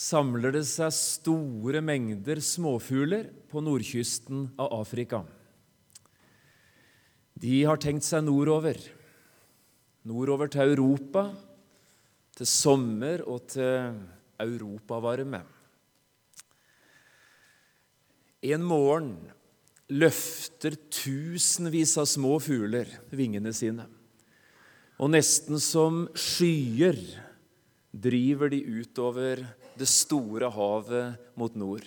samler det seg store mengder småfugler på nordkysten av Afrika. De har tenkt seg nordover, nordover til Europa, til sommer og til europavarme. En morgen løfter tusenvis av små fugler vingene sine, og nesten som skyer driver de utover det store havet mot nord.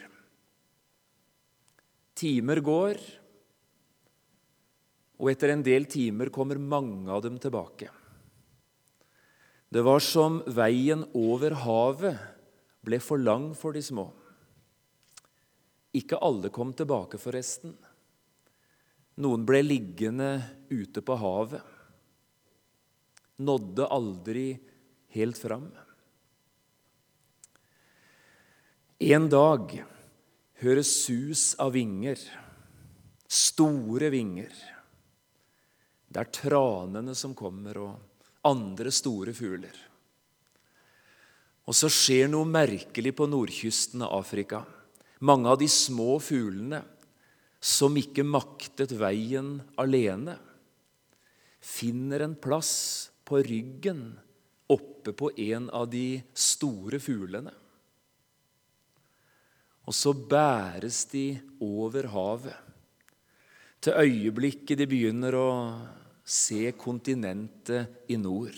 Timer går, og etter en del timer kommer mange av dem tilbake. Det var som veien over havet ble for lang for de små. Ikke alle kom tilbake, forresten. Noen ble liggende ute på havet. Nådde aldri helt fram. En dag høres sus av vinger, store vinger. Det er tranene som kommer, og andre store fugler. Og så skjer noe merkelig på nordkysten av Afrika. Mange av de små fuglene som ikke maktet veien alene, finner en plass på ryggen oppe på en av de store fuglene. Og så bæres de over havet, til øyeblikket de begynner å se kontinentet i nord.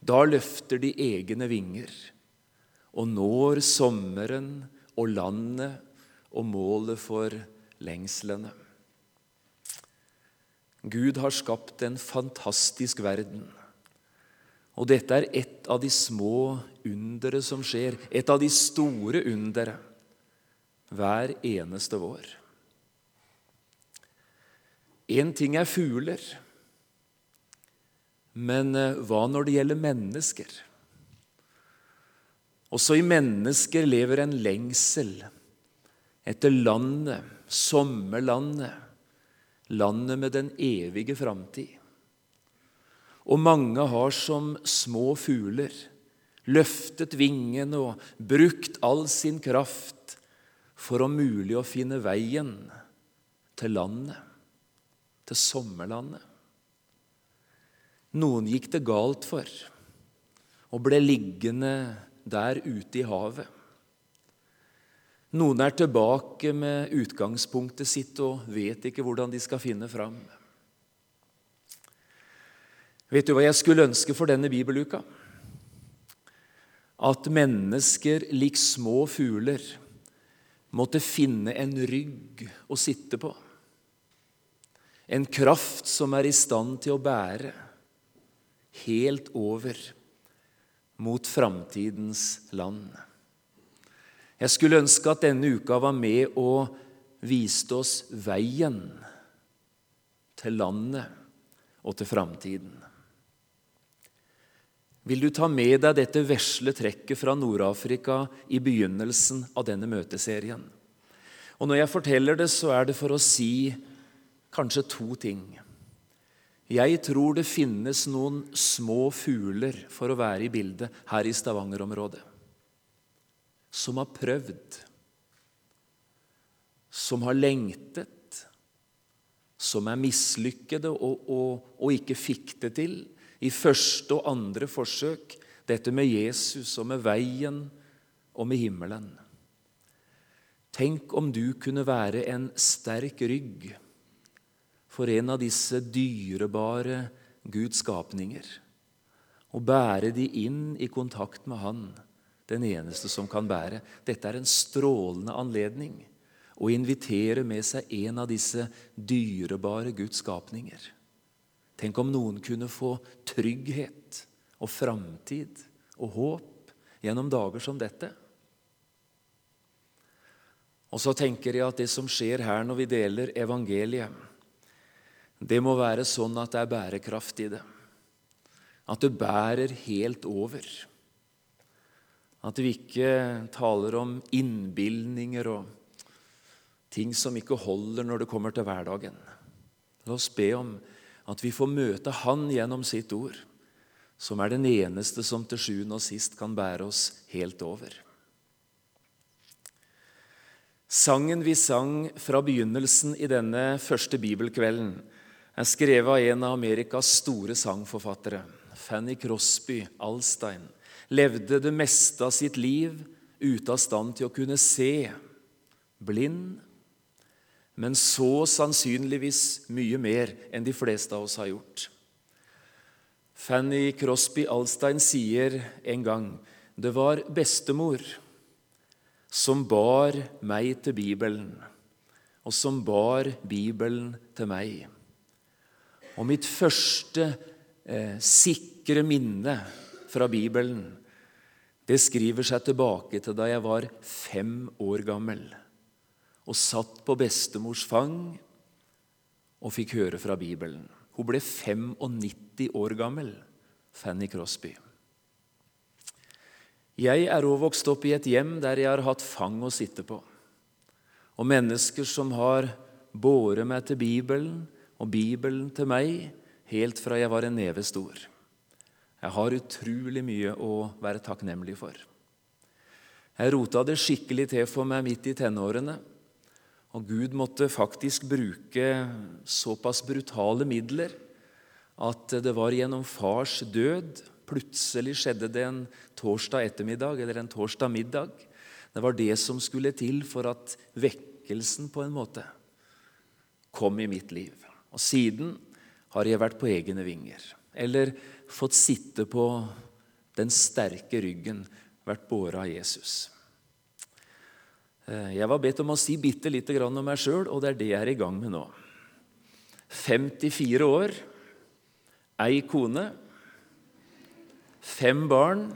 Da løfter de egne vinger og når sommeren og landet og målet for lengslene. Gud har skapt en fantastisk verden. Og dette er et av de små undere som skjer, et av de store undere hver eneste vår. Én ting er fugler, men eh, hva når det gjelder mennesker? Også i mennesker lever en lengsel etter landet, sommerlandet, landet med den evige framtid. Og mange har som små fugler løftet vingene og brukt all sin kraft for om mulig å finne veien til landet, til sommerlandet. Noen gikk det galt for og ble liggende der ute i havet. Noen er tilbake med utgangspunktet sitt og vet ikke hvordan de skal finne fram. Vet du hva jeg skulle ønske for denne bibeluka? At mennesker lik små fugler måtte finne en rygg å sitte på. En kraft som er i stand til å bære helt over mot framtidens land. Jeg skulle ønske at denne uka var med og viste oss veien til landet og til framtiden. Vil du ta med deg dette vesle trekket fra Nord-Afrika i begynnelsen av denne møteserien? Og Når jeg forteller det, så er det for å si kanskje to ting. Jeg tror det finnes noen små fugler, for å være i bildet, her i Stavanger-området som har prøvd, som har lengtet, som er mislykkede og, og, og, ikke fikk det til i første og andre forsøk, dette med Jesus og med veien og med himmelen. Tenk om du kunne være en sterk rygg for en av disse dyrebare Guds skapninger og bære de inn i kontakt med Han den eneste som kan bære. Dette er en strålende anledning å invitere med seg en av disse dyrebare Guds skapninger. Tenk om noen kunne få trygghet og framtid og håp gjennom dager som dette. Og så tenker jeg at det som skjer her når vi deler evangeliet, det må være sånn at det er bærekraft i det. At det bærer helt over. At vi ikke taler om innbilninger og ting som ikke holder når det kommer til hverdagen. La oss be om at vi får møte Han gjennom sitt ord, som er den eneste som til sjuende og sist kan bære oss helt over. Sangen vi sang fra begynnelsen i denne første bibelkvelden, er skrevet av en av Amerikas store sangforfattere, Fanny Crosby Alstein. Levde det meste av sitt liv ute av stand til å kunne se, blind, men så sannsynligvis mye mer enn de fleste av oss har gjort. Fanny Crosby Alstein sier en gang det var bestemor som bar meg til Bibelen, og som bar Bibelen til meg. Og mitt første eh, sikre minne fra Bibelen det skriver seg tilbake til da jeg var fem år gammel og satt på bestemors fang og fikk høre fra Bibelen. Hun ble 95 år gammel, Fanny Crosby. Jeg er òg vokst opp i et hjem der jeg har hatt fang å sitte på, og mennesker som har båret meg til Bibelen og Bibelen til meg helt fra jeg var en neve stor. Jeg har utrolig mye å være takknemlig for. Jeg rota det skikkelig til for meg midt i tenårene, og Gud måtte faktisk bruke såpass brutale midler at det var gjennom fars død Plutselig skjedde det en torsdag ettermiddag eller en torsdag middag. Det var det som skulle til for at vekkelsen på en måte kom i mitt liv. Og siden har jeg vært på egne vinger. Eller fått sitte på den sterke ryggen, vært båret av Jesus. Eh, jeg var bedt om å si bitte lite grann om meg sjøl, og det er det jeg er i gang med nå. 54 år, ei kone fem barn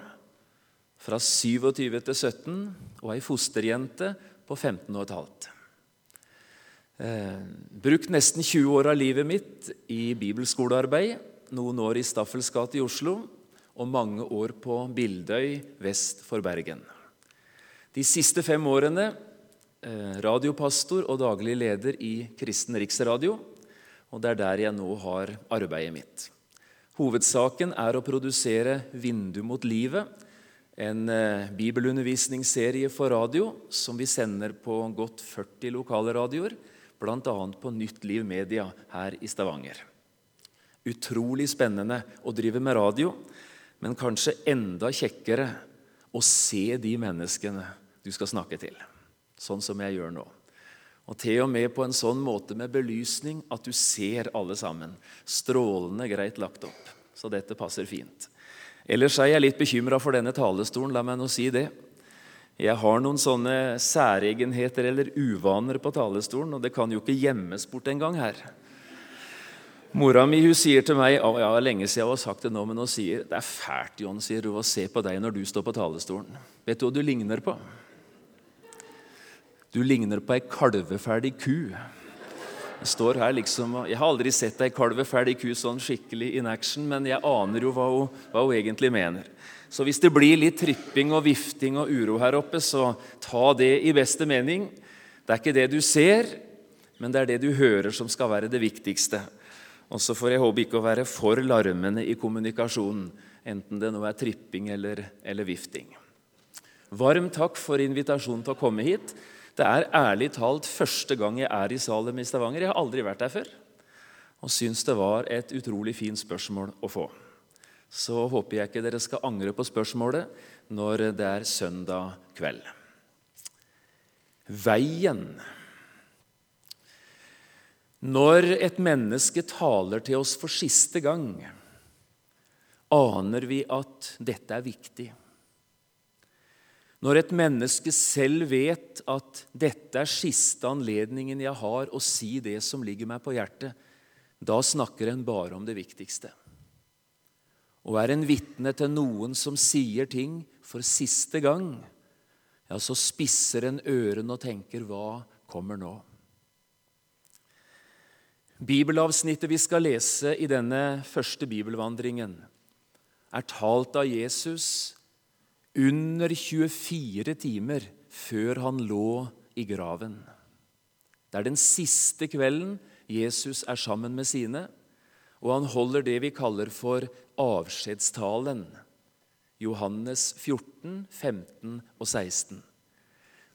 fra 27 til 17 og ei fosterjente på 15 15,5. Eh, brukt nesten 20 år av livet mitt i bibelskolearbeid, noen år i Staffels gate i Oslo og mange år på Bildøy vest for Bergen. De siste fem årene eh, radiopastor og daglig leder i Kristen Riksradio. Og det er der jeg nå har arbeidet mitt. Hovedsaken er å produsere 'Vindu mot livet', en eh, bibelundervisningsserie for radio som vi sender på godt 40 lokale radioer, bl.a. på Nytt Liv Media her i Stavanger. Utrolig spennende å drive med radio, men kanskje enda kjekkere å se de menneskene du skal snakke til, sånn som jeg gjør nå. Og til og med på en sånn måte med belysning at du ser alle sammen. Strålende greit lagt opp. Så dette passer fint. Ellers er jeg litt bekymra for denne talestolen. La meg nå si det. Jeg har noen sånne særegenheter eller uvaner på talestolen, og det kan jo ikke gjemmes bort engang her. Mora mi hun sier til meg å, ja, lenge siden jeg har sagt det nå, men hun sier det er fælt John, sier hun, å se på deg når du står på talestolen. Vet du hva du ligner på? Du ligner på ei kalveferdig ku. Jeg står her liksom, jeg har aldri sett ei kalveferdig ku sånn skikkelig in action, men jeg aner jo hva hun, hva hun, egentlig mener. Så hvis det blir litt tripping og vifting og uro her oppe, så ta det i beste mening. Det er ikke det du ser, men det er det du hører, som skal være det viktigste. Og så får jeg håpe ikke å være for larmende i kommunikasjonen, enten det nå er tripping eller, eller vifting. Varm takk for invitasjonen til å komme hit. Det er ærlig talt første gang jeg er i Salem i Stavanger. Jeg har aldri vært der før. Og syns det var et utrolig fint spørsmål å få. Så håper jeg ikke dere skal angre på spørsmålet når det er søndag kveld. Veien. Når et menneske taler til oss for siste gang, aner vi at dette er viktig. Når et menneske selv vet at 'dette er siste anledningen jeg har å si det som ligger meg på hjertet', da snakker en bare om det viktigste. Og er en vitne til noen som sier ting for siste gang, ja, så spisser en ørene og tenker 'hva kommer nå'? Bibelavsnittet vi skal lese i denne første bibelvandringen, er talt av Jesus under 24 timer før han lå i graven. Det er den siste kvelden Jesus er sammen med sine, og han holder det vi kaller for avskjedstalen. Johannes 14, 15 og 16.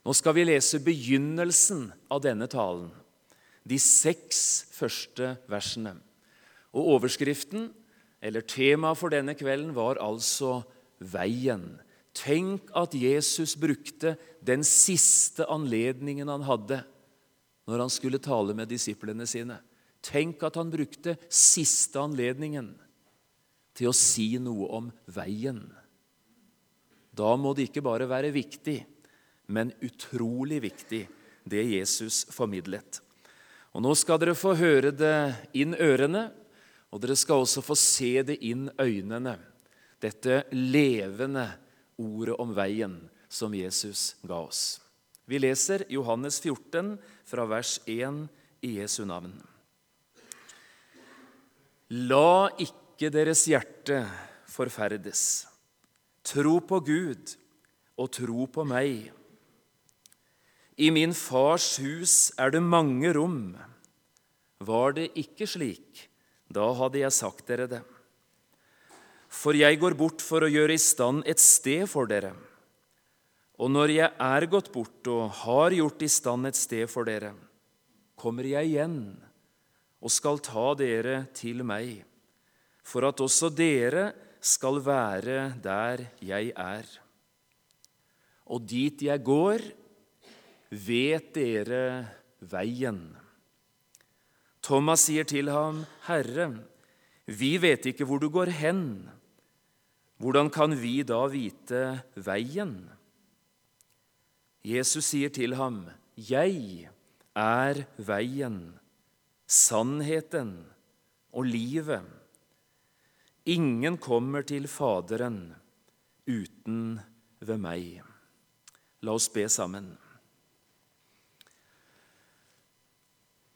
Nå skal vi lese begynnelsen av denne talen, de seks første versene. Og overskriften, eller temaet for denne kvelden, var altså 'Veien'. Tenk at Jesus brukte den siste anledningen han hadde når han skulle tale med disiplene sine. Tenk at han brukte siste anledningen til å si noe om veien. Da må det ikke bare være viktig, men utrolig viktig, det Jesus formidlet. Og Nå skal dere få høre det inn ørene, og dere skal også få se det inn øynene. Dette levende ordet om veien som Jesus ga oss. Vi leser Johannes 14 fra vers 1 i Jesu navn. La ikke deres hjerte forferdes. Tro på Gud og tro på meg. I min fars hus er det mange rom. Var det ikke slik, da hadde jeg sagt dere det. For jeg går bort for å gjøre i stand et sted for dere. Og når jeg er gått bort og har gjort i stand et sted for dere, kommer jeg igjen og skal ta dere til meg, for at også dere skal være der jeg er. Og dit jeg går, vet dere veien. Thomas sier til ham, Herre, vi vet ikke hvor du går hen. Hvordan kan vi da vite veien? Jesus sier til ham, Jeg er veien sannheten og livet. Ingen kommer til Faderen uten ved meg. La oss be sammen.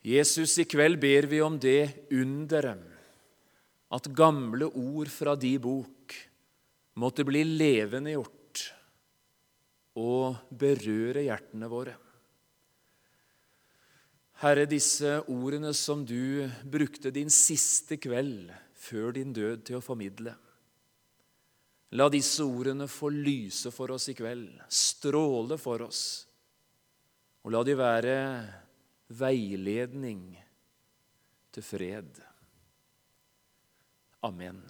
Jesus, i kveld ber vi om det underet at gamle ord fra di bok måtte bli levende gjort og berøre hjertene våre. Herre, disse ordene som du brukte din siste kveld før din død til å formidle. La disse ordene få lyse for oss i kveld, stråle for oss, og la de være veiledning til fred. Amen.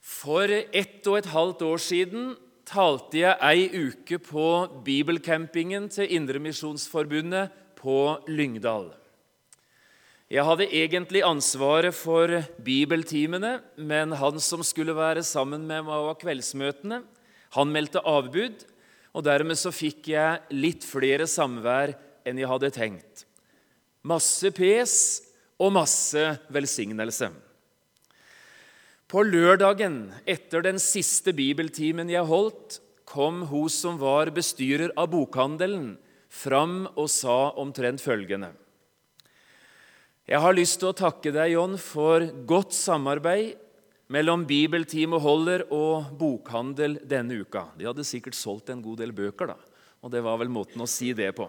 For ett og et halvt år siden talte jeg ei uke på bibelcampingen til Indremisjonsforbundet på Lyngdal. Jeg hadde egentlig ansvaret for bibeltimene, men han som skulle være sammen med meg og kveldsmøtene, han meldte avbud, og dermed så fikk jeg litt flere samvær enn jeg hadde tenkt. Masse pes og masse velsignelse. På lørdagen etter den siste bibeltimen jeg holdt, kom hun som var bestyrer av bokhandelen, fram og sa omtrent følgende. Jeg har lyst til å takke deg, John, for godt samarbeid mellom bibeltimeholder og bokhandel denne uka. De hadde sikkert solgt en god del bøker, da, og det var vel måten å si det på.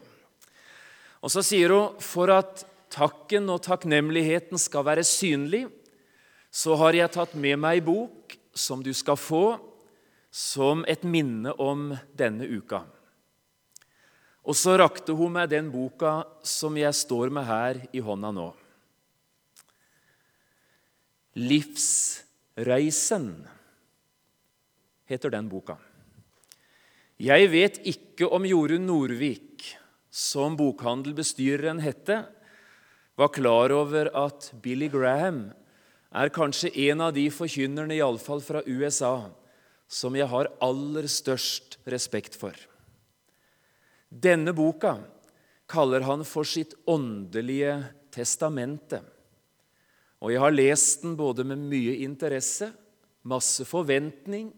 Og så sier hun for at takken og takknemligheten skal være synlig, så har jeg tatt med meg bok som du skal få som et minne om denne uka. Og så rakte hun meg den boka som jeg står med her i hånda nå. Livsreisen heter den boka. Jeg vet ikke om Jorunn Nordvik, som bokhandelbestyreren hette, var klar over at Billy Graham er kanskje en av de forkynnerne, iallfall fra USA, som jeg har aller størst respekt for. Denne boka kaller han for sitt åndelige testamente. Og jeg har lest den både med mye interesse, masse forventning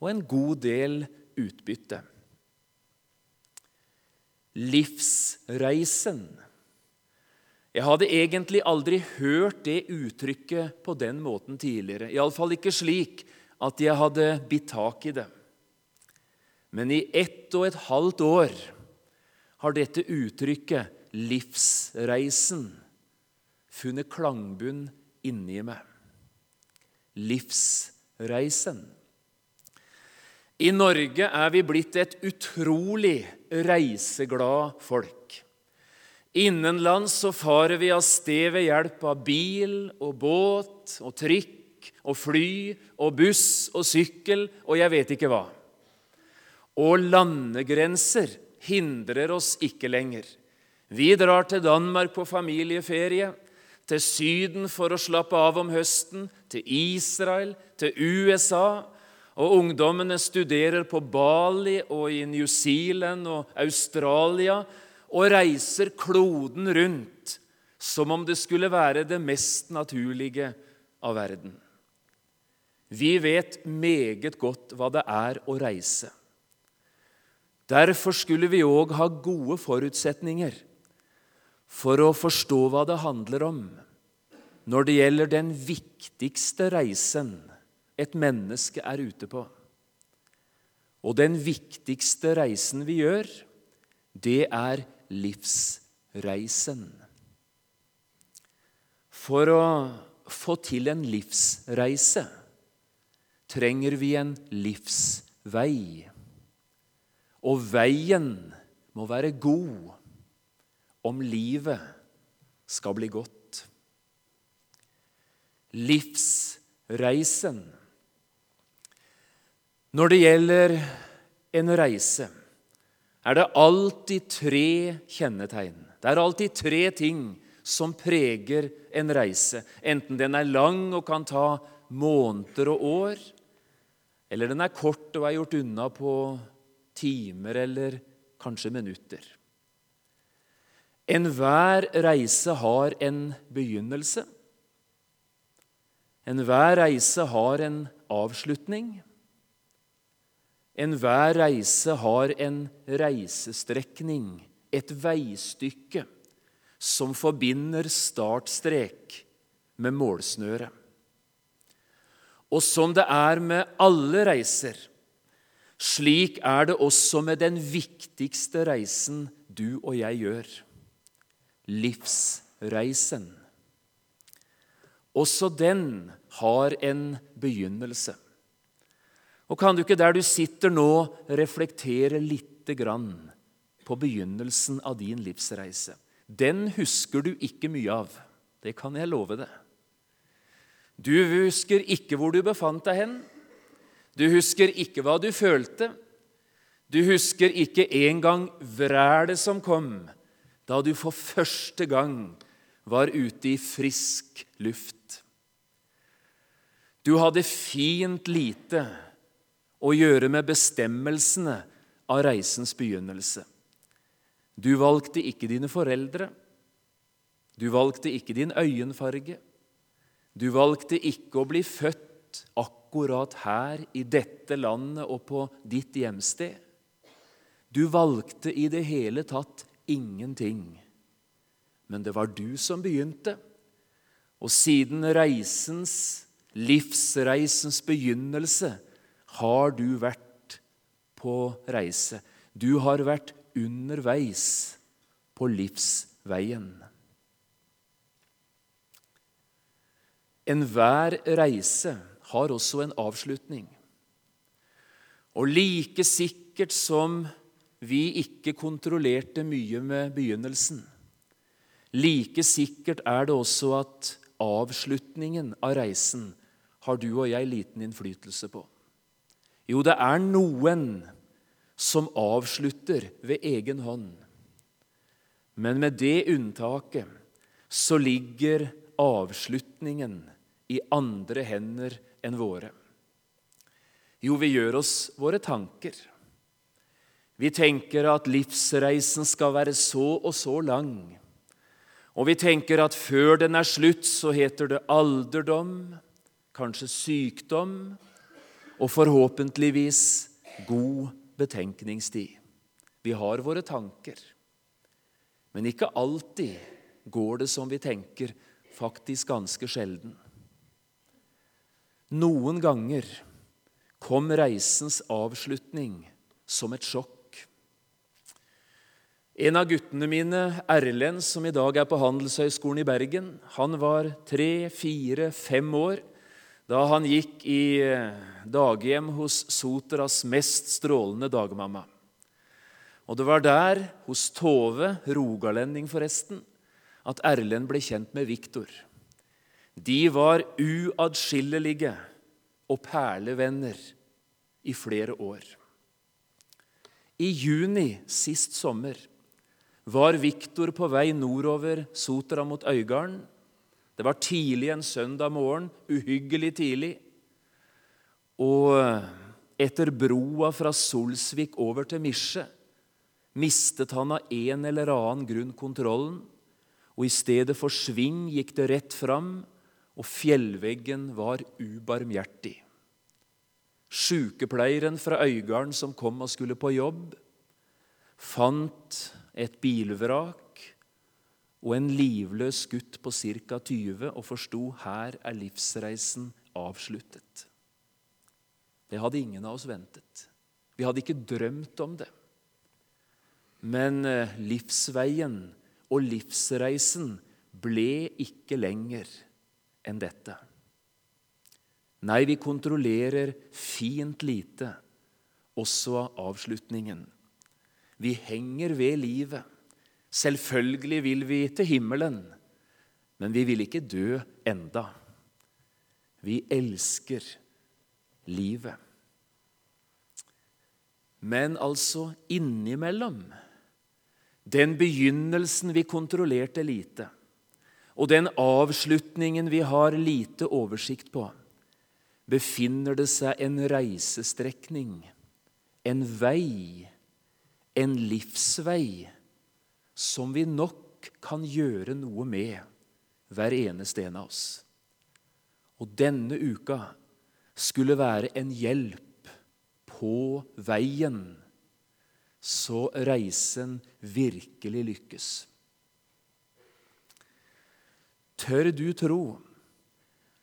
og en god del utbytte. Livsreisen jeg hadde egentlig aldri hørt det uttrykket på den måten tidligere. Iallfall ikke slik at jeg hadde bitt tak i det. Men i ett og et halvt år har dette uttrykket, livsreisen, funnet klangbunn inni meg. Livsreisen. I Norge er vi blitt et utrolig reiseglad folk. Innenlands så farer vi av sted ved hjelp av bil og båt og trikk og fly og buss og sykkel og jeg vet ikke hva. Og landegrenser hindrer oss ikke lenger. Vi drar til Danmark på familieferie, til Syden for å slappe av om høsten, til Israel, til USA og ungdommene studerer på Bali og i New Zealand og Australia og reiser kloden rundt som om det skulle være det mest naturlige av verden. Vi vet meget godt hva det er å reise. Derfor skulle vi òg ha gode forutsetninger for å forstå hva det handler om når det gjelder den viktigste reisen et menneske er ute på. Og den viktigste reisen vi gjør, det er livsreisen. For å få til en livsreise trenger vi en livsvei. Og veien må være god om livet skal bli godt. Livsreisen når det gjelder en reise, er det alltid tre kjennetegn. Det er alltid tre ting som preger en reise, enten den er lang og kan ta måneder og år, eller den er kort og er gjort unna på timer eller kanskje minutter. Enhver reise har en begynnelse. Enhver reise har en avslutning. Enhver reise har en reisestrekning, et veistykke, som forbinder startstrek med målsnøre. Og som det er med alle reiser, slik er det også med den viktigste reisen du og jeg gjør livsreisen. Også den har en begynnelse. Og kan du ikke der du sitter nå, reflektere lite grann på begynnelsen av din livsreise? Den husker du ikke mye av. Det kan jeg love deg. Du husker ikke hvor du befant deg hen. Du husker ikke hva du følte. Du husker ikke engang vrælet som kom da du for første gang var ute i frisk luft. Du hadde fint lite å gjøre med bestemmelsene av reisens begynnelse. Du valgte ikke dine foreldre. Du valgte ikke din øyenfarge. Du valgte ikke å bli født akkurat her i dette landet og på ditt hjemsted. Du valgte i det hele tatt ingenting. Men det var du som begynte. Og siden reisens, livsreisens begynnelse, har du vært på reise. Du har vært underveis på livsveien. Enhver reise har også en avslutning. Og like sikkert som vi ikke kontrollerte mye med begynnelsen, like sikkert er det også at avslutningen av reisen har du og jeg liten innflytelse på. Jo, det er noen som avslutter ved egen hånd. Men med det unntaket så ligger avslutningen i andre hender enn våre. Jo, vi gjør oss våre tanker. Vi tenker at livsreisen skal være så og så lang. Og vi tenker at før den er slutt, så heter det alderdom, kanskje sykdom, og forhåpentligvis god betenkningstid. Vi har våre tanker, men ikke alltid går det som vi tenker, faktisk ganske sjelden. Noen ganger kom reisens avslutning som et sjokk. En av guttene mine, Erlend, som i dag er på Handelshøyskolen i Bergen, han var tre, fire, fem år da han gikk i eh, daghjem hos Soteras mest strålende dagmamma. Og det var der, hos Tove, rogalending forresten, at Erlend ble kjent med Viktor. De var uatskillelige og perlevenner i flere år. I juni sist sommer var Viktor på vei nordover Sotra mot Øygarden det var tidlig en søndag morgen, uhyggelig tidlig. Og etter broa fra Solsvik over til Misje mistet han av en eller annen grunn kontrollen, og i stedet for sving gikk det rett fram, og fjellveggen var ubarmhjertig. Sykepleieren fra Øygarden som kom og skulle på jobb, fant et bilvrak og en livløs gutt på ca. 20 og forsto her er livsreisen avsluttet. Det hadde ingen av oss ventet. Vi hadde ikke drømt om det. Men eh, livsveien og livsreisen ble ikke lenger enn dette. Nei, vi kontrollerer fint lite, også av avslutningen. Vi henger ved livet. Selvfølgelig vil vi til himmelen, men vi vil ikke dø enda. Vi elsker livet. Men altså innimellom den begynnelsen vi kontrollerte lite, og den avslutningen vi har lite oversikt på, befinner det seg en reisestrekning, en vei, en livsvei som vi nok kan gjøre noe med, hver eneste en av oss. Og denne uka skulle være en hjelp på veien, så reisen virkelig lykkes. Tør du tro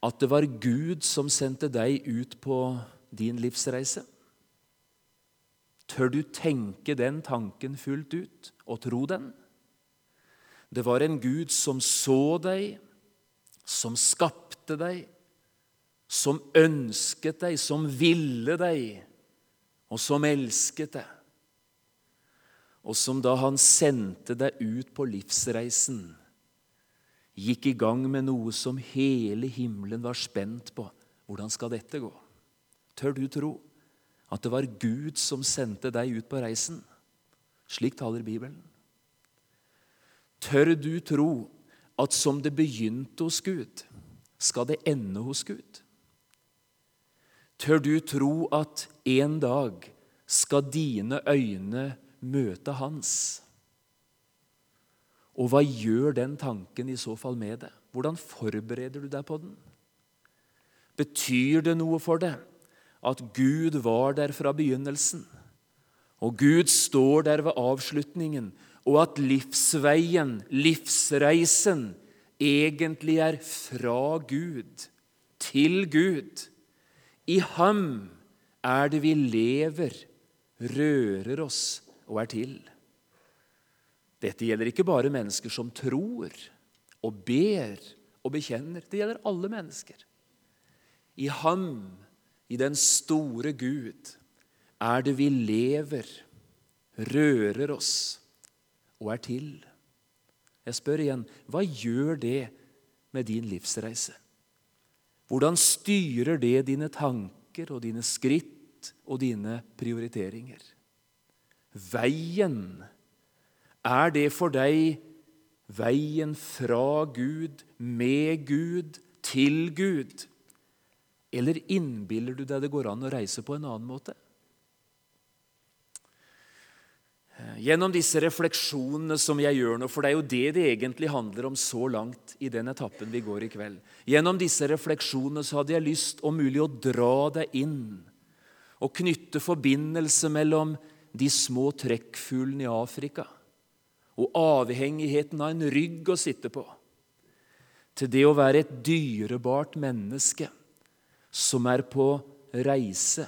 at det var Gud som sendte deg ut på din livsreise? Tør du tenke den tanken fullt ut og tro den? Det var en Gud som så deg, som skapte deg, som ønsket deg, som ville deg, og som elsket deg. Og som da han sendte deg ut på livsreisen, gikk i gang med noe som hele himmelen var spent på. Hvordan skal dette gå? Tør du tro at det var Gud som sendte deg ut på reisen? Slik taler Bibelen. Tør du tro at som det begynte hos Gud, skal det ende hos Gud? Tør du tro at en dag skal dine øyne møte hans? Og hva gjør den tanken i så fall med det? Hvordan forbereder du deg på den? Betyr det noe for deg at Gud var der fra begynnelsen, og Gud står der ved avslutningen og at livsveien, livsreisen, egentlig er fra Gud til Gud. I ham er det vi lever, rører oss og er til. Dette gjelder ikke bare mennesker som tror og ber og bekjenner. Det gjelder alle mennesker. I ham, i den store Gud, er det vi lever, rører oss og er til. Jeg spør igjen hva gjør det med din livsreise? Hvordan styrer det dine tanker og dine skritt og dine prioriteringer? Veien, er det for deg veien fra Gud, med Gud, til Gud? Eller innbiller du deg det går an å reise på en annen måte? Eh, gjennom disse refleksjonene som jeg gjør nå, for det er jo det det egentlig handler om så langt i den etappen vi går i kveld. Gjennom disse refleksjonene så hadde jeg lyst om mulig å dra deg inn og knytte forbindelse mellom de små trekkfuglene i Afrika og avhengigheten av en rygg å sitte på, til det å være et dyrebart menneske som er på reise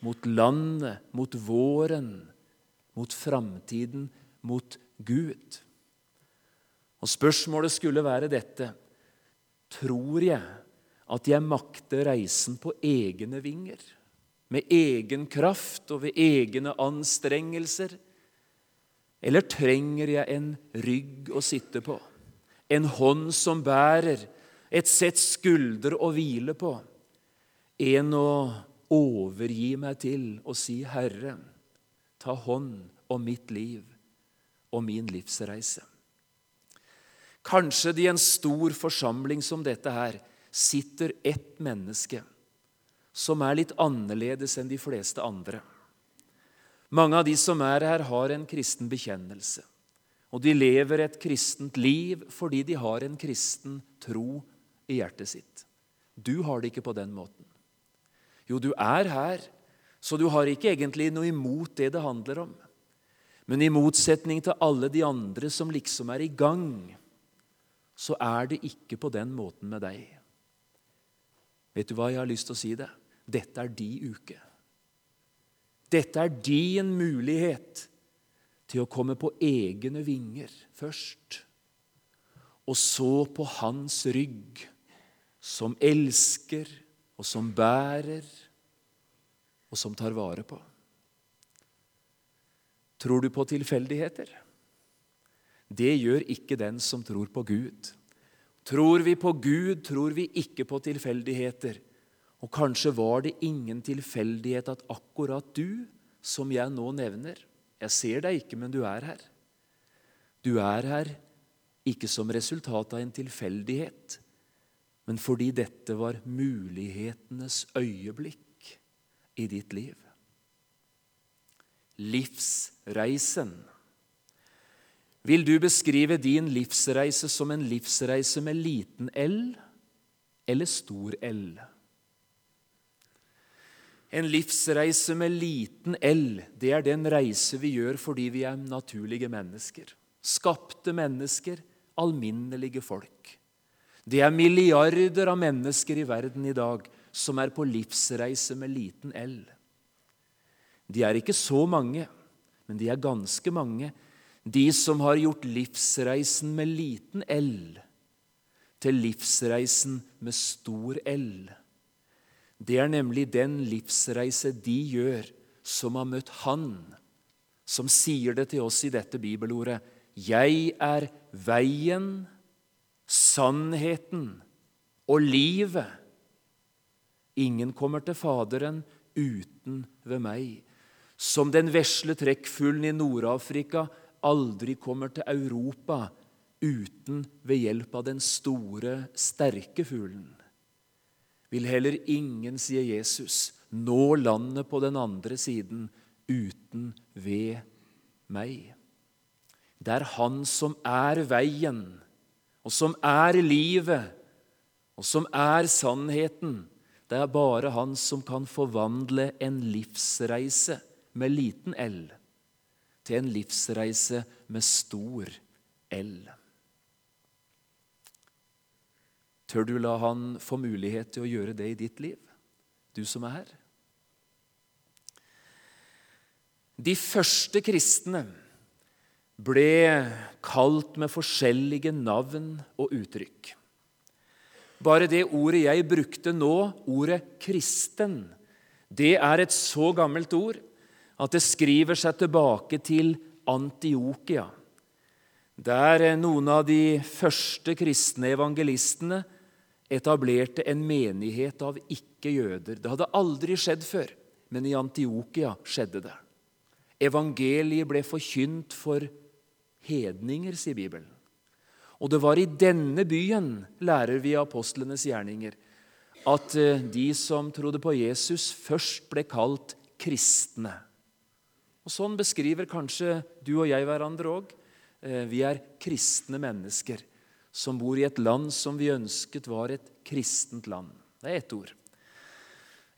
mot landet, mot våren, mot framtiden, mot Gud. Og Spørsmålet skulle være dette Tror jeg at jeg makter reisen på egne vinger, med egen kraft og ved egne anstrengelser? Eller trenger jeg en rygg å sitte på, en hånd som bærer, et sett skuldre å hvile på, en å overgi meg til og si, Herre, ta hånd om mitt liv og min livsreise. Kanskje det i en stor forsamling som dette her sitter ett menneske som er litt annerledes enn de fleste andre. Mange av de som er her, har en kristen bekjennelse. Og de lever et kristent liv fordi de har en kristen tro i hjertet sitt. Du har det ikke på den måten. Jo, du er her, så du har ikke egentlig noe imot det det handler om. Men i motsetning til alle de andre som liksom er i gang, så er det ikke på den måten med deg. Vet du hva jeg har lyst til å si deg? Dette er de uke. Dette er din mulighet til å komme på egne vinger først, og så på hans rygg, som elsker og som bærer og som tar vare på. Tror du på tilfeldigheter? Det gjør ikke den som tror på Gud. Tror vi på Gud, tror vi ikke på tilfeldigheter. Og kanskje var det ingen tilfeldighet at akkurat du, som jeg nå nevner Jeg ser deg ikke, men du er her. Du er her ikke som resultat av en tilfeldighet, men fordi dette var mulighetenes øyeblikk i ditt liv. Livsreisen. Vil du beskrive din livsreise som en livsreise med liten L eller stor L? En livsreise med liten L, det er den reise vi gjør fordi vi er naturlige mennesker. Skapte mennesker, alminnelige folk. Det er milliarder av mennesker i verden i dag som er på livsreise med liten L. De er ikke så mange, men de er ganske mange, de som har gjort livsreisen med liten L til livsreisen med stor L. Det er nemlig den livsreise de gjør som har møtt Han, som sier det til oss i dette bibelordet. Jeg er veien, sannheten og livet. Ingen kommer til Faderen uten ved meg. Som den vesle trekkfuglen i Nord-Afrika aldri kommer til Europa uten ved hjelp av den store, sterke fuglen vil heller ingen, sier Jesus, nå landet på den andre siden uten ved meg. Det er Han som er veien, og som er livet, og som er sannheten. Det er bare Han som kan forvandle en livsreise med liten L til en livsreise med stor L. Tør du la han få mulighet til å gjøre det i ditt liv, du som er her? De første kristne ble kalt med forskjellige navn og uttrykk. Bare det ordet jeg brukte nå, ordet 'kristen', det er et så gammelt ord at det skriver seg tilbake til Antiokia, der noen av de første kristne evangelistene etablerte en menighet av ikke-jøder. Det hadde aldri skjedd før, men i Antiokia skjedde det. Evangeliet ble forkynt for hedninger, sier Bibelen. Og det var i denne byen, lærer vi apostlenes gjerninger, at eh, de som trodde på Jesus, først ble kalt kristne. Og Sånn beskriver kanskje du og jeg hverandre òg. Eh, vi er kristne mennesker som bor i et land som vi ønsket var et kristent land. Det er ett ord.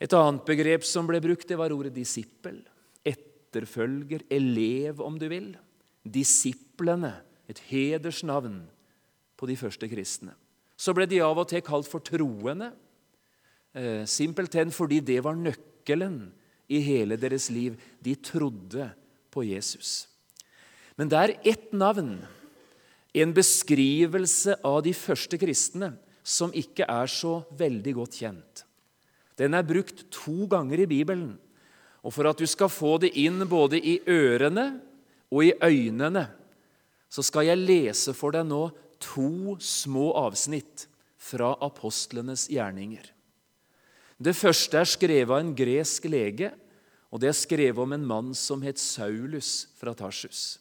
Et annet begrep som ble brukt, det var ordet disippel. Etterfølger, elev, om du vil. Disiplene, et hedersnavn på de første kristne. Så ble de av og til kalt for troende. Eh, simpelthen fordi det var nøkkelen i hele deres liv. De trodde på Jesus. Men det er ett navn en beskrivelse av de første kristne som ikke er så veldig godt kjent. Den er brukt to ganger i Bibelen. Og for at du skal få det inn både i ørene og i øynene, så skal jeg lese for deg nå to små avsnitt fra apostlenes gjerninger. Det første er skrevet av en gresk lege, og det er skrevet om en mann som het Saulus fra Tarsus.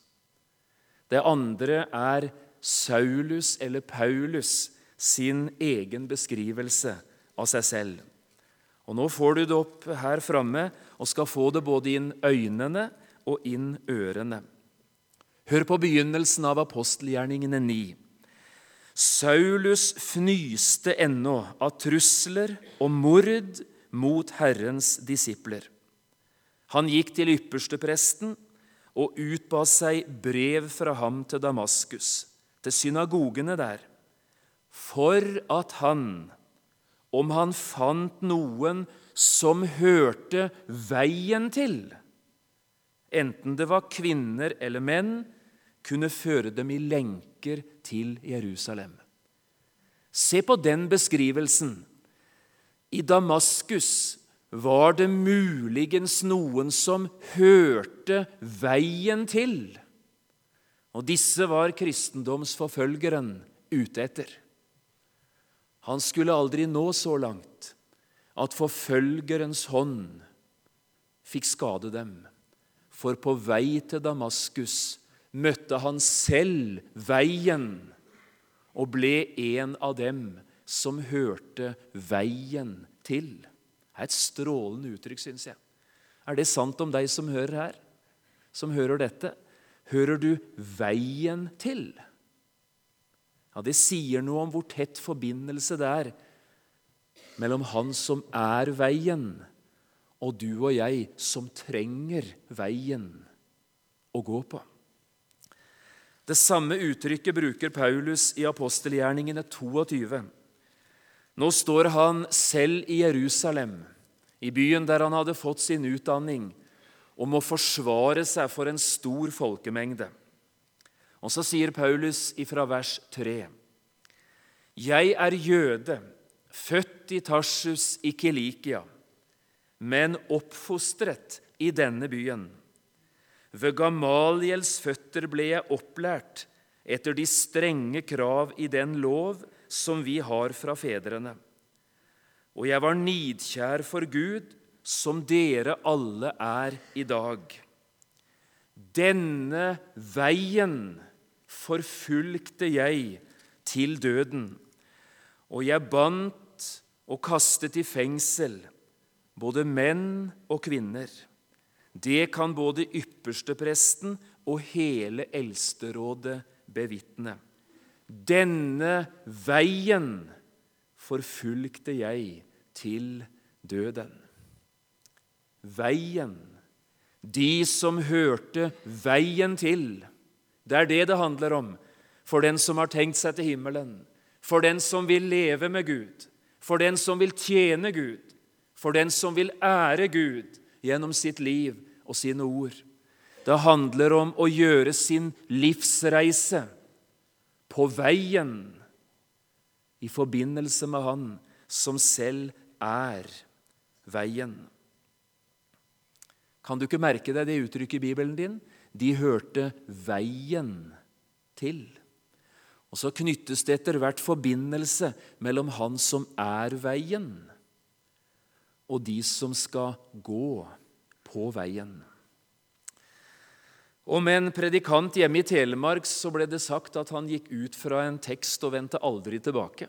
Det andre er Saulus eller Paulus sin egen beskrivelse av seg selv. Og Nå får du det opp her framme og skal få det både inn øynene og inn ørene. Hør på begynnelsen av apostelgjerningene 9. Saulus fnyste ennå av trusler og mord mot Herrens disipler. Han gikk til ypperstepresten og utba seg brev fra ham til Damaskus, til synagogene der, for at han, om han fant noen som hørte veien til, enten det var kvinner eller menn, kunne føre dem i lenker til Jerusalem. Se på den beskrivelsen. I Damaskus var det muligens noen som hørte veien til. Og disse var kristendomsforfølgeren ute etter. Han skulle aldri nå så langt at forfølgerens hånd fikk skade dem. For på vei til Damaskus møtte han selv veien og ble en av dem som hørte veien til. Det er et strålende uttrykk, syns jeg. Er det sant om deg som hører her? Som hører dette? Hører du veien til? Ja, Det sier noe om hvor tett forbindelse det er mellom Han som er veien, og du og jeg som trenger veien å gå på. Det samme uttrykket bruker Paulus i apostelgjerningene 22. Nå står han selv i Jerusalem, i byen der han hadde fått sin utdanning, og må forsvare seg for en stor folkemengde. Og så sier Paulus ifra vers 3.: Jeg er jøde, født i Tarsus i Kilikia, men oppfostret i denne byen. Ved Gamaliels føtter ble jeg opplært etter de strenge krav i den lov som vi har fra fedrene. Og jeg var nidkjær for Gud, som dere alle er i dag. Denne veien forfulgte jeg til døden, og jeg bandt og kastet i fengsel både menn og kvinner. Det kan både ypperstepresten og hele eldsterådet bevitne. Denne veien forfulgte jeg til døden. Veien. De som hørte veien til. Det er det det handler om for den som har tenkt seg til himmelen, for den som vil leve med Gud, for den som vil tjene Gud, for den som vil ære Gud gjennom sitt liv og sine ord. Det handler om å gjøre sin livsreise på veien i forbindelse med Han som selv er veien. Kan du ikke merke deg det uttrykket i Bibelen din? De hørte veien til. Og så knyttes det etter hvert forbindelse mellom Han som er veien, og de som skal gå på veien. Om en predikant hjemme i Telemark så ble det sagt at han gikk ut fra en tekst og vendte aldri tilbake.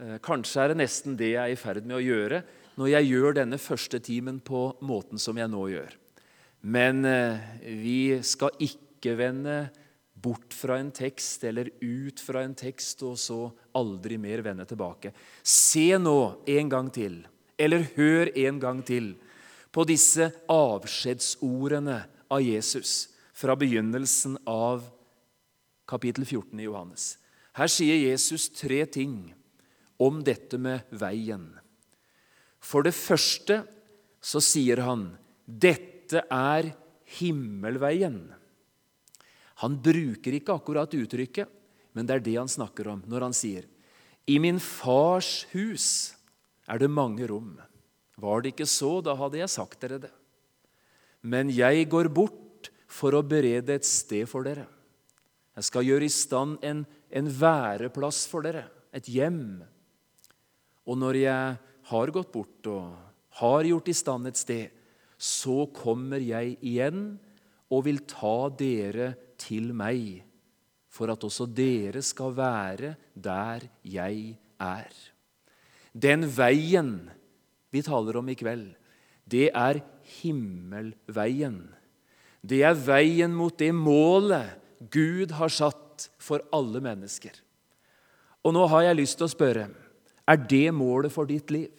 Eh, kanskje er det nesten det jeg er i ferd med å gjøre når jeg gjør denne første timen på måten som jeg nå gjør. Men eh, vi skal ikke vende bort fra en tekst eller ut fra en tekst og så aldri mer vende tilbake. Se nå en gang til, eller hør en gang til, på disse avskjedsordene av Jesus fra begynnelsen av kapittel 14 i Johannes. Her sier Jesus tre ting om dette med veien. For det første så sier han dette er himmelveien. Han bruker ikke akkurat uttrykket, men det er det han snakker om når han sier I min fars hus er det mange rom. Var det ikke så, da hadde jeg sagt dere det. Men jeg går bort for å berede et sted for dere. Jeg skal gjøre i stand en, en væreplass for dere, et hjem. Og når jeg har gått bort og har gjort i stand et sted, så kommer jeg igjen og vil ta dere til meg, for at også dere skal være der jeg er. Den veien vi taler om i kveld, det er himmelveien. Det er veien mot det målet Gud har satt for alle mennesker. Og nå har jeg lyst til å spørre er det målet for ditt liv?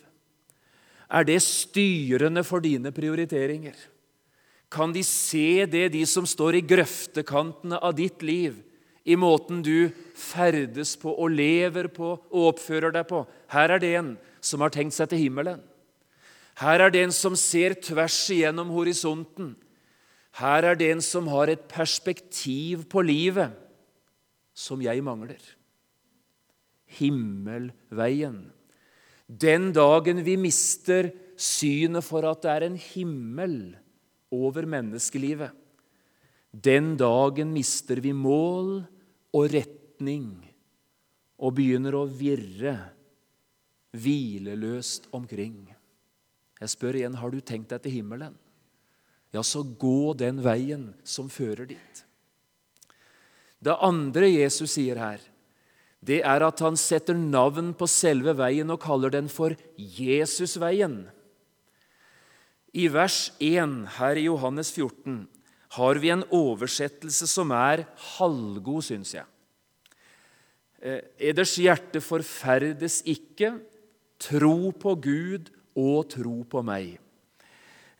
Er det styrende for dine prioriteringer? Kan de se det, de som står i grøftekantene av ditt liv, i måten du ferdes på og lever på og oppfører deg på? Her er det en som har tenkt seg til himmelen. Her er det en som ser tvers igjennom horisonten. Her er det en som har et perspektiv på livet som jeg mangler. Himmelveien. Den dagen vi mister synet for at det er en himmel over menneskelivet, den dagen mister vi mål og retning og begynner å virre hvileløst omkring. Jeg spør igjen har du tenkt deg til himmelen. Ja, så gå den veien som fører dit. Det andre Jesus sier her, det er at han setter navn på selve veien og kaller den for Jesusveien. I vers 1 her i Johannes 14 har vi en oversettelse som er halvgod, syns jeg. Eh, Eders hjerte forferdes ikke, tro på Gud og tro på meg.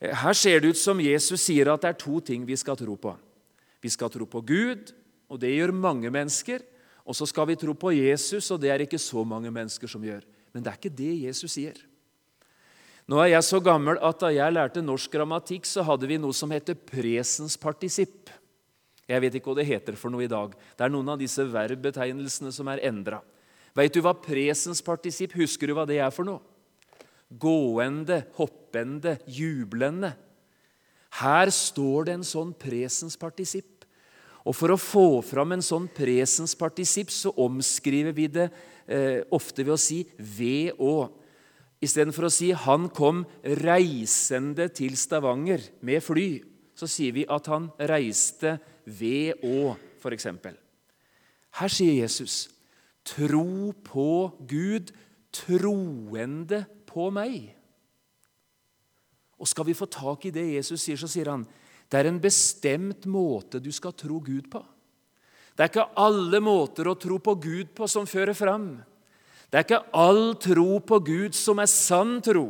Eh, her ser det ut som Jesus sier at det er to ting vi skal tro på. Vi skal tro på Gud, og det gjør mange mennesker. Og så skal vi tro på Jesus, og det er ikke så mange mennesker som gjør. Men det er ikke det Jesus sier. Nå er jeg så gammel at da jeg lærte norsk grammatikk, så hadde vi noe som heter presenspartisipp. Jeg vet ikke hva det heter for noe i dag. Det er noen av disse verbbetegnelsene som er endra. Veit du hva presenspartisipp Husker du hva det er for noe? Gående, hoppende, jublende. Her står det en sånn presenspartisipp. Og For å få fram en sånn presenspartisipp så omskriver vi det eh, ofte ved å si ved og. Istedenfor å si 'han kom reisende til Stavanger med fly', så sier vi at han reiste ved å, f.eks. Her sier Jesus 'tro på Gud, troende på meg'. Og Skal vi få tak i det Jesus sier, så sier han det er en bestemt måte du skal tro Gud på. Det er ikke alle måter å tro på Gud på som fører fram. Det er ikke all tro på Gud som er sann tro.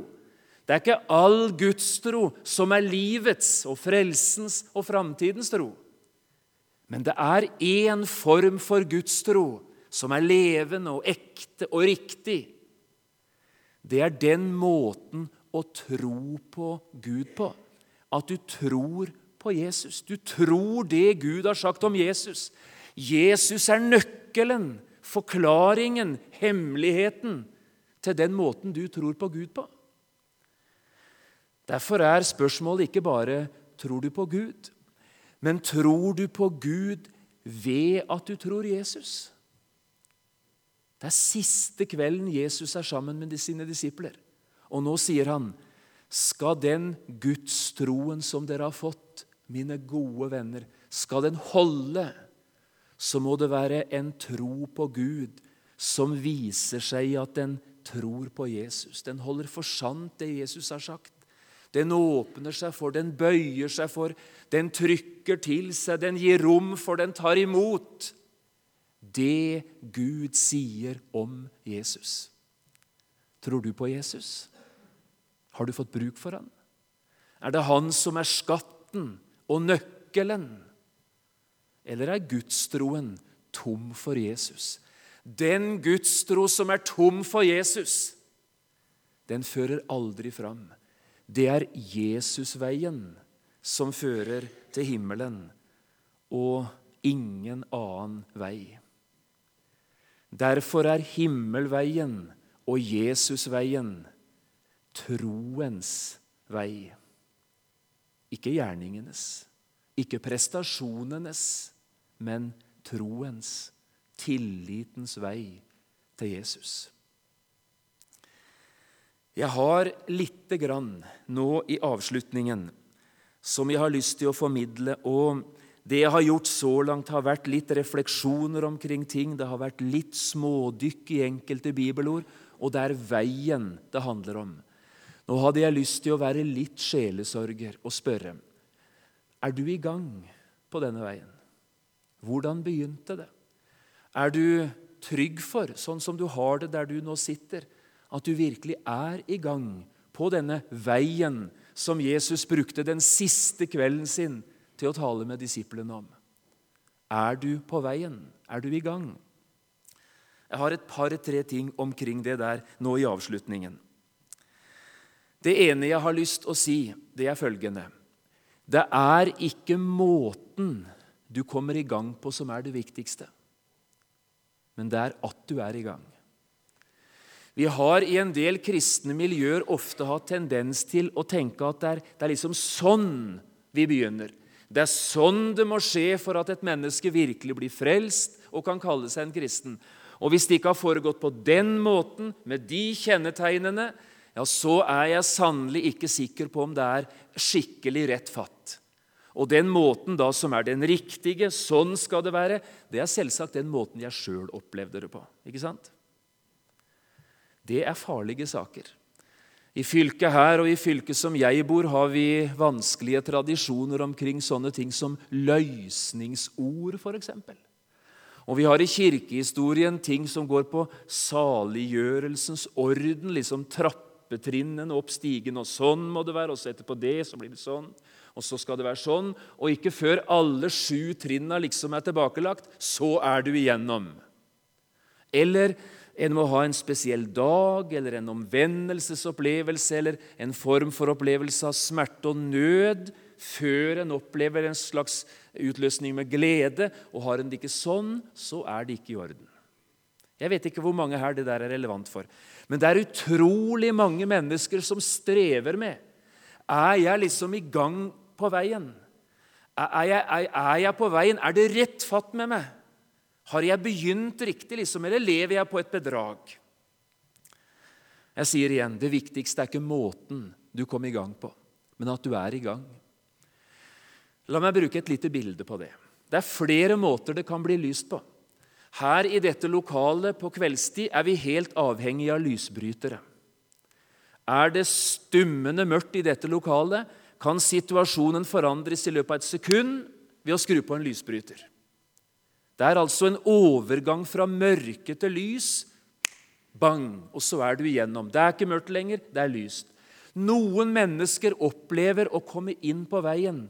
Det er ikke all gudstro som er livets og frelsens og framtidens tro. Men det er én form for gudstro som er levende og ekte og riktig. Det er den måten å tro på Gud på. At du tror på Jesus. Du tror det Gud har sagt om Jesus. Jesus er nøkkelen, forklaringen, hemmeligheten til den måten du tror på Gud på. Derfor er spørsmålet ikke bare tror du på Gud, men tror du på Gud ved at du tror Jesus? Det er siste kvelden Jesus er sammen med sine disipler. Og nå sier han, skal den gudstroen som dere har fått, mine gode venner, skal den holde, så må det være en tro på Gud som viser seg at den tror på Jesus. Den holder for sant, det Jesus har sagt. Den åpner seg for, den bøyer seg for, den trykker til seg, den gir rom for, den tar imot det Gud sier om Jesus. Tror du på Jesus? Har du fått bruk for han? Er det han som er skatten og nøkkelen? Eller er gudstroen tom for Jesus? Den gudstro som er tom for Jesus, den fører aldri fram. Det er Jesusveien som fører til himmelen, og ingen annen vei. Derfor er himmelveien og Jesusveien troens vei. Ikke gjerningenes, ikke prestasjonenes, men troens, tillitens vei til Jesus. Jeg har lite grann nå i avslutningen som jeg har lyst til å formidle. og Det jeg har gjort så langt, har vært litt refleksjoner omkring ting. Det har vært litt smådykk i enkelte bibelord, og det er veien det handler om. Nå hadde jeg lyst til å være litt sjelesorger og spørre er du i gang på denne veien. Hvordan begynte det? Er du trygg for, sånn som du har det der du nå sitter, at du virkelig er i gang på denne veien som Jesus brukte den siste kvelden sin til å tale med disiplene om? Er du på veien? Er du i gang? Jeg har et par-tre ting omkring det der nå i avslutningen. Det ene jeg har lyst til å si, det er følgende Det er ikke måten du kommer i gang på, som er det viktigste, men det er at du er i gang. Vi har i en del kristne miljøer ofte hatt tendens til å tenke at det er, det er liksom sånn vi begynner. Det er sånn det må skje for at et menneske virkelig blir frelst og kan kalle seg en kristen. Og Hvis det ikke har foregått på den måten, med de kjennetegnene, ja, så er jeg sannelig ikke sikker på om det er skikkelig rett fatt. Og den måten da som er den riktige, sånn skal det være, det er selvsagt den måten jeg sjøl opplevde det på. Ikke sant? Det er farlige saker. I fylket her og i fylket som jeg bor, har vi vanskelige tradisjoner omkring sånne ting som løsningsord, f.eks. Og vi har i kirkehistorien ting som går på saliggjørelsens orden, liksom trapp trappetrinnene opp stigen, og sånn må det være, og så etterpå det, så blir det sånn, og så skal det være sånn. Og ikke før alle sju trinna liksom er tilbakelagt, så er du igjennom. Eller en må ha en spesiell dag eller en omvendelsesopplevelse eller en form for opplevelse av smerte og nød før en opplever en slags utløsning med glede. Og har en det ikke sånn, så er det ikke i orden. Jeg vet ikke hvor mange her det der er relevant for. Men det er utrolig mange mennesker som strever med Er jeg liksom i gang på veien? Er jeg, er, er jeg på veien? Er det rett fatt med meg? Har jeg begynt riktig, liksom, eller lever jeg på et bedrag? Jeg sier igjen, det viktigste er ikke måten du kom i gang på, men at du er i gang. La meg bruke et lite bilde på det. Det er flere måter det kan bli lyst på. Her i dette lokalet på kveldstid er vi helt avhengige av lysbrytere. Er det stummende mørkt i dette lokalet, kan situasjonen forandres i løpet av et sekund ved å skru på en lysbryter. Det er altså en overgang fra mørke til lys. Bang! Og så er du igjennom. Det er ikke mørkt lenger, det er lyst. Noen mennesker opplever å komme inn på veien.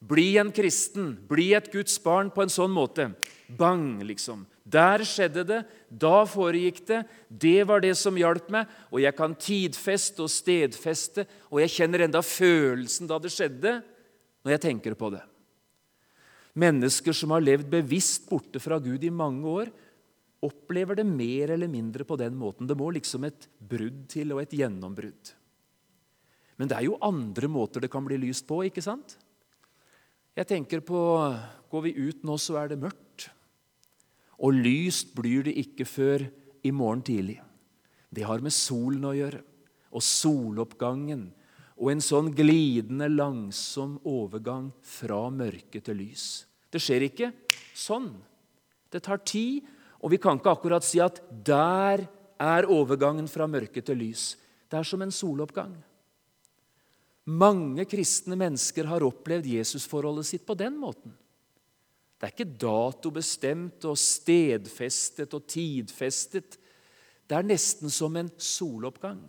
Bli en kristen, bli et Guds barn på en sånn måte. Bang, liksom. Der skjedde det, da foregikk det. Det var det som hjalp meg. Og jeg kan tidfeste og stedfeste, og jeg kjenner enda følelsen da det skjedde, når jeg tenker på det. Mennesker som har levd bevisst borte fra Gud i mange år, opplever det mer eller mindre på den måten. Det må liksom et brudd til og et gjennombrudd. Men det er jo andre måter det kan bli lyst på, ikke sant? Jeg tenker på Går vi ut nå, så er det mørkt. Og lyst blir det ikke før i morgen tidlig. Det har med solen å gjøre, og soloppgangen. Og en sånn glidende, langsom overgang fra mørke til lys. Det skjer ikke sånn. Det tar tid, og vi kan ikke akkurat si at der er overgangen fra mørke til lys. Det er som en soloppgang. Mange kristne mennesker har opplevd Jesusforholdet sitt på den måten. Det er ikke datobestemt og stedfestet og tidfestet. Det er nesten som en soloppgang.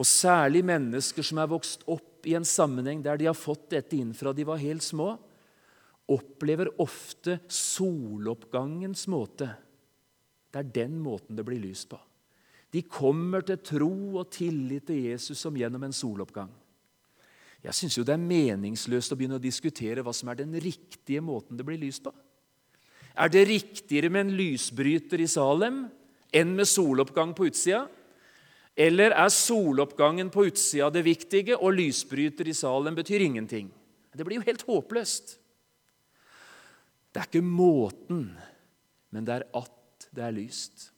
Og særlig mennesker som er vokst opp i en sammenheng der de har fått dette inn fra de var helt små, opplever ofte soloppgangens måte. Det er den måten det blir lys på. De kommer til tro og tillit til Jesus som gjennom en soloppgang. Jeg syns det er meningsløst å begynne å diskutere hva som er den riktige måten det blir lyst på. Er det riktigere med en lysbryter i Salem enn med soloppgang på utsida? Eller er soloppgangen på utsida det viktige, og lysbryter i Salem betyr ingenting? Det blir jo helt håpløst. Det er ikke måten, men det er at det er lyst.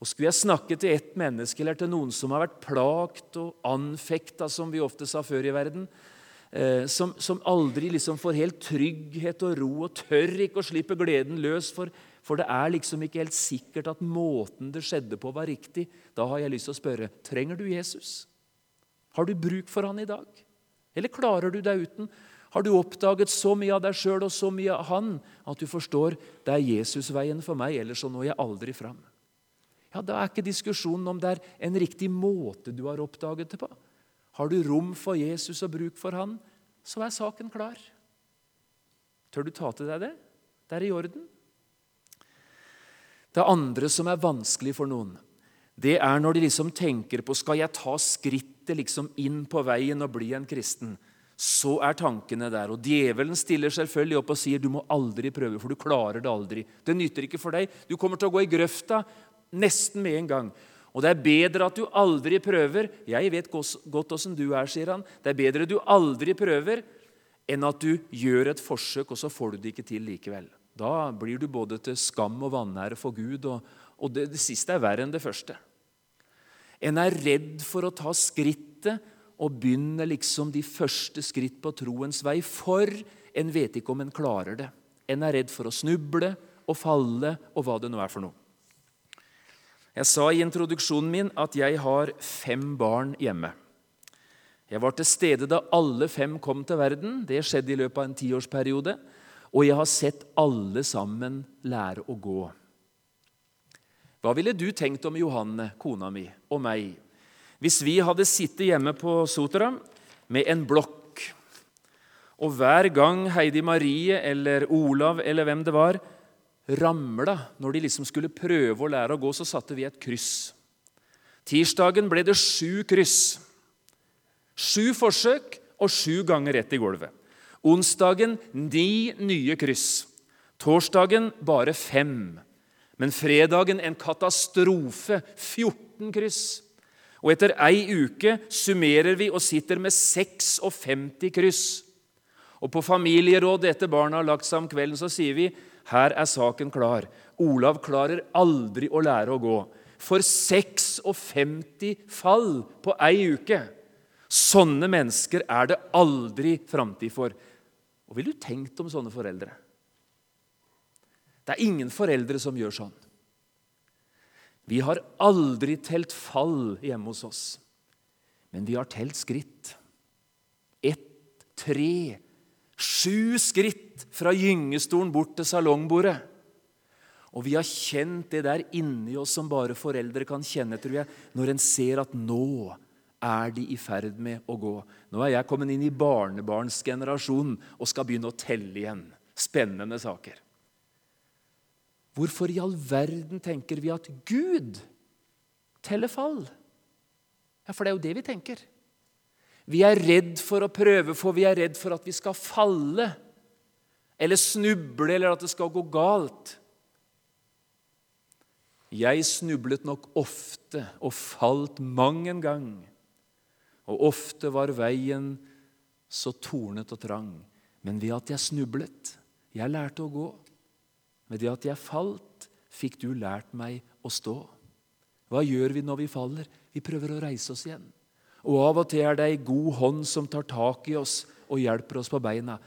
Og Skulle jeg snakke til ett menneske eller til noen som har vært plagt og anfekta, som vi ofte sa før i verden, eh, som, som, aldri liksom får helt trygghet og ro og tør ikke å slippe gleden løs, for, for det er liksom ikke helt sikkert at måten det skjedde på, var riktig, da har jeg lyst til å spørre trenger du Jesus. Har du bruk for han i dag? Eller klarer du deg uten? Har du oppdaget så mye av deg sjøl og så mye av han at du forstår det er Jesusveien for meg, ellers så når jeg aldri fram? Ja, Da er ikke diskusjonen om det er en riktig måte du har oppdaget det på. Har du rom for Jesus og bruk for han, så er saken klar. Tør du ta til deg det? Det er i orden. Det andre som er vanskelig for noen, det er når de liksom tenker på skal jeg ta skrittet liksom inn på veien og bli en kristen. Så er tankene der. Og Djevelen stiller selvfølgelig opp og sier du må aldri prøve, for du klarer det aldri. Det nytter ikke for deg. Du kommer til å gå i grøfta Nesten med en gang. Og det er bedre at du aldri prøver. Jeg vet godt åssen du er, sier han. Det er bedre du aldri prøver, enn at du gjør et forsøk, og så får du det ikke til likevel. Da blir du både til skam og vanære for Gud, og, og det, det siste er verre enn det første. En er redd for å ta skrittet og begynne liksom de første skritt på troens vei, for en vet ikke om en klarer det. En er redd for å snuble og falle og hva det nå er for noe. Jeg sa i introduksjonen min at jeg har fem barn hjemme. Jeg var til stede da alle fem kom til verden. Det skjedde i løpet av en tiårsperiode. Og jeg har sett alle sammen lære å gå. Hva ville du tenkt om Johanne, kona mi, og meg hvis vi hadde sittet hjemme på Sotra med en blokk, og hver gang Heidi Marie eller Olav eller hvem det var, ramla når de liksom skulle prøve å lære å gå, så satte vi et kryss. Tirsdagen ble det sju kryss. Sju forsøk og sju ganger rett i gulvet. Onsdagen ni nye kryss. Torsdagen bare fem. Men fredagen en katastrofe. 14 kryss. Og etter ei uke summerer vi og sitter med 56 kryss. Og på familierådet etter barna har lagt seg om kvelden, så sier vi her er saken klar. Olav klarer aldri å lære å gå. For 56 fall på ei uke! Sånne mennesker er det aldri framtid for. Og ville du tenkt om sånne foreldre? Det er ingen foreldre som gjør sånn. Vi har aldri telt fall hjemme hos oss, men vi har telt skritt. Ett, tre, Sju skritt fra gyngestolen bort til salongbordet. Og vi har kjent det der inni oss som bare foreldre kan kjenne, tror jeg, når en ser at nå er de i ferd med å gå. Nå er jeg kommet inn i barnebarnsgenerasjonen og skal begynne å telle igjen. Spennende saker. Hvorfor i all verden tenker vi at Gud teller fall? Ja, For det er jo det vi tenker. Vi er redd for å prøve, for vi er redd for at vi skal falle eller snuble, eller at det skal gå galt. Jeg snublet nok ofte og falt mang en gang. Og ofte var veien så tornet og trang. Men ved at jeg snublet, jeg lærte å gå. Ved det at jeg falt, fikk du lært meg å stå. Hva gjør vi når vi faller? Vi prøver å reise oss igjen. Og av og til er det ei god hånd som tar tak i oss og hjelper oss på beina.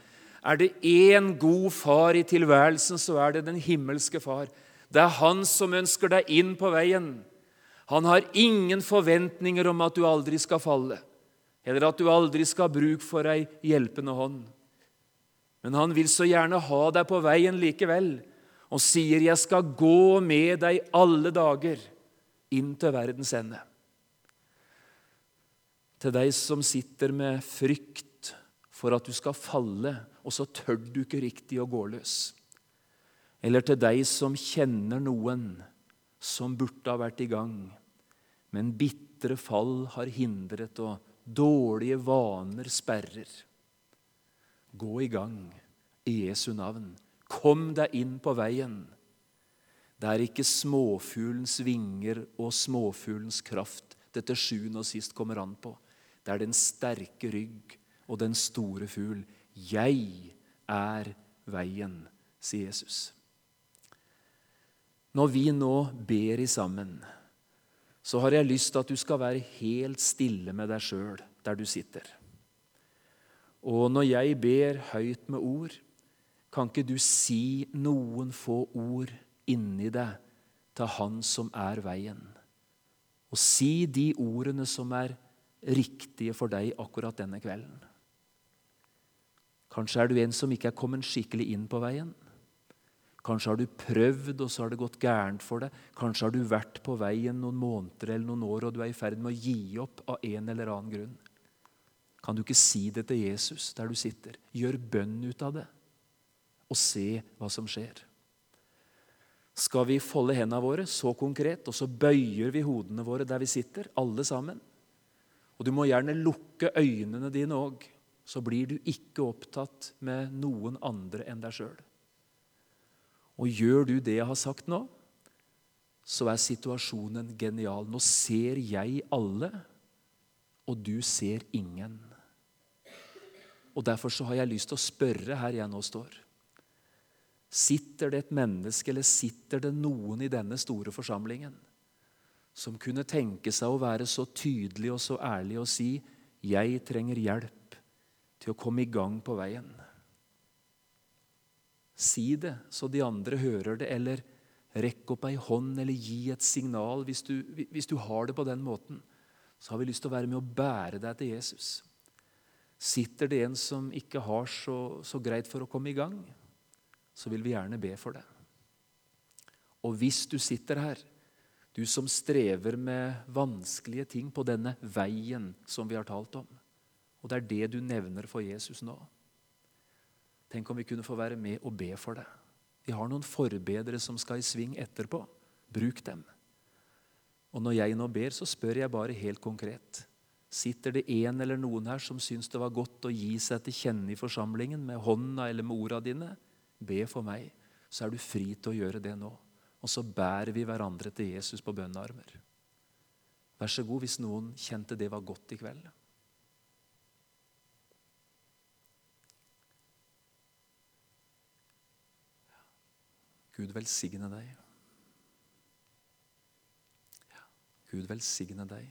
Er det én god far i tilværelsen, så er det den himmelske far. Det er han som ønsker deg inn på veien. Han har ingen forventninger om at du aldri skal falle, eller at du aldri skal ha bruk for ei hjelpende hånd. Men han vil så gjerne ha deg på veien likevel, og sier, 'Jeg skal gå med deg alle dager inn til verdens ende' til deg som sitter med frykt for at du skal falle, og så tør du ikke riktig å gå løs. Eller til deg som kjenner noen som burde ha vært i gang, men bitre fall har hindret, og dårlige vaner sperrer. Gå i gang i Jesu navn. Kom deg inn på veien. Det er ikke småfuglens vinger og småfuglens kraft dette sjuende og sist kommer an på. Det er den sterke rygg og den store fugl. Jeg er veien, sier Jesus. Når vi nå ber i sammen, så har jeg lyst til at du skal være helt stille med deg sjøl der du sitter. Og når jeg ber høyt med ord, kan ikke du si noen få ord inni deg til Han som er veien? Og si de ordene som er riktige for deg akkurat denne kvelden. Kanskje er du en som ikke er kommet skikkelig inn på veien. Kanskje har du prøvd, og så har det gått gærent for deg. Kanskje har du vært på veien noen måneder eller noen år, og du er i ferd med å gi opp av en eller annen grunn. Kan du ikke si det til Jesus der du sitter? Gjør bønn ut av det, og se hva som skjer. Skal vi folde hendene våre så konkret, og så bøyer vi hodene våre der vi sitter, alle sammen? Og du må gjerne lukke øynene dine òg, så blir du ikke opptatt med noen andre enn deg sjøl. Og gjør du det jeg har sagt nå, så er situasjonen genial. Nå ser jeg alle, og du ser ingen. Og Derfor så har jeg lyst til å spørre her jeg nå står. Sitter det et menneske, eller sitter det noen i denne store forsamlingen som kunne tenke seg å være så tydelig og så ærlig og si 'Jeg trenger hjelp til å komme i gang på veien'? Si det så de andre hører det, eller rekk opp ei hånd eller gi et signal hvis du, hvis du har det på den måten. Så har vi lyst til å være med å bære deg til Jesus. Sitter det en som ikke har så, så greit for å komme i gang, så vil vi gjerne be for det. Og hvis du sitter her du som strever med vanskelige ting på denne veien som vi har talt om. Og det er det du nevner for Jesus nå. Tenk om vi kunne få være med og be for det. Vi har noen forbedere som skal i sving etterpå. Bruk dem. Og når jeg nå ber, så spør jeg bare helt konkret. Sitter det en eller noen her som syns det var godt å gi seg til kjenne i forsamlingen med hånda eller med orda dine? Be for meg, så er du fri til å gjøre det nå. Og så bærer vi hverandre til Jesus på bønnearmer. Vær så god hvis noen kjente det var godt i kveld. Gud velsigne deg. Gud velsigne deg.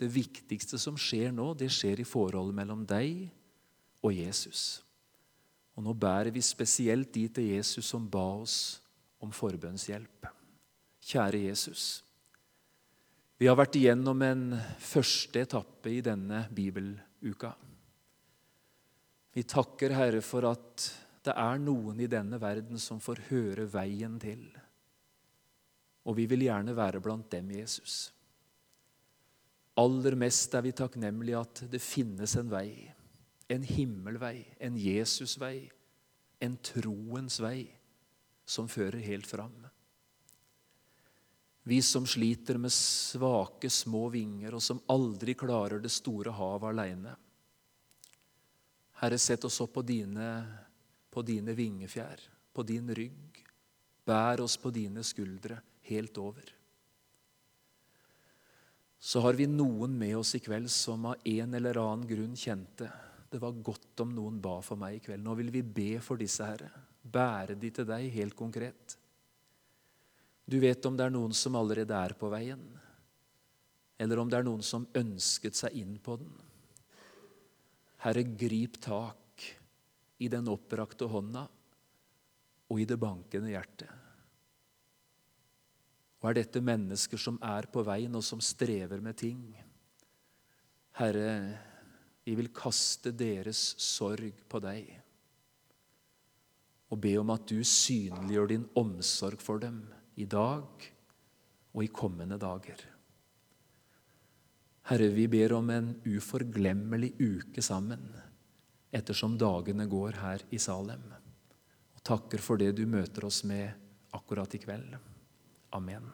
Det viktigste som skjer nå, det skjer i forholdet mellom deg og Jesus. Og nå bærer vi spesielt de til Jesus som ba oss om forbønnshjelp. Kjære Jesus. Vi har vært igjennom en første etappe i denne bibeluka. Vi takker Herre for at det er noen i denne verden som får høre veien til. Og vi vil gjerne være blant dem, Jesus. Aller mest er vi takknemlige at det finnes en vei en himmelvei, en Jesusvei, en troens vei som fører helt fram. Vi som sliter med svake, små vinger, og som aldri klarer det store havet alene. Herre, sett oss opp på dine, på dine vingefjær, på din rygg. Bær oss på dine skuldre helt over. Så har vi noen med oss i kveld som av en eller annen grunn kjente det var godt om noen ba for meg i kveld. Nå vil vi be for disse, Herre. Bære de til deg helt konkret. Du vet om det er noen som allerede er på veien, eller om det er noen som ønsket seg inn på den. Herre, grip tak i den opprakte hånda og i det bankende hjertet. Og er dette mennesker som er på veien, og som strever med ting? Herre, vi vil kaste deres sorg på deg og be om at du synliggjør din omsorg for dem i dag og i kommende dager. Herre, vi ber om en uforglemmelig uke sammen ettersom dagene går her i Salem. Og takker for det du møter oss med akkurat i kveld. Amen.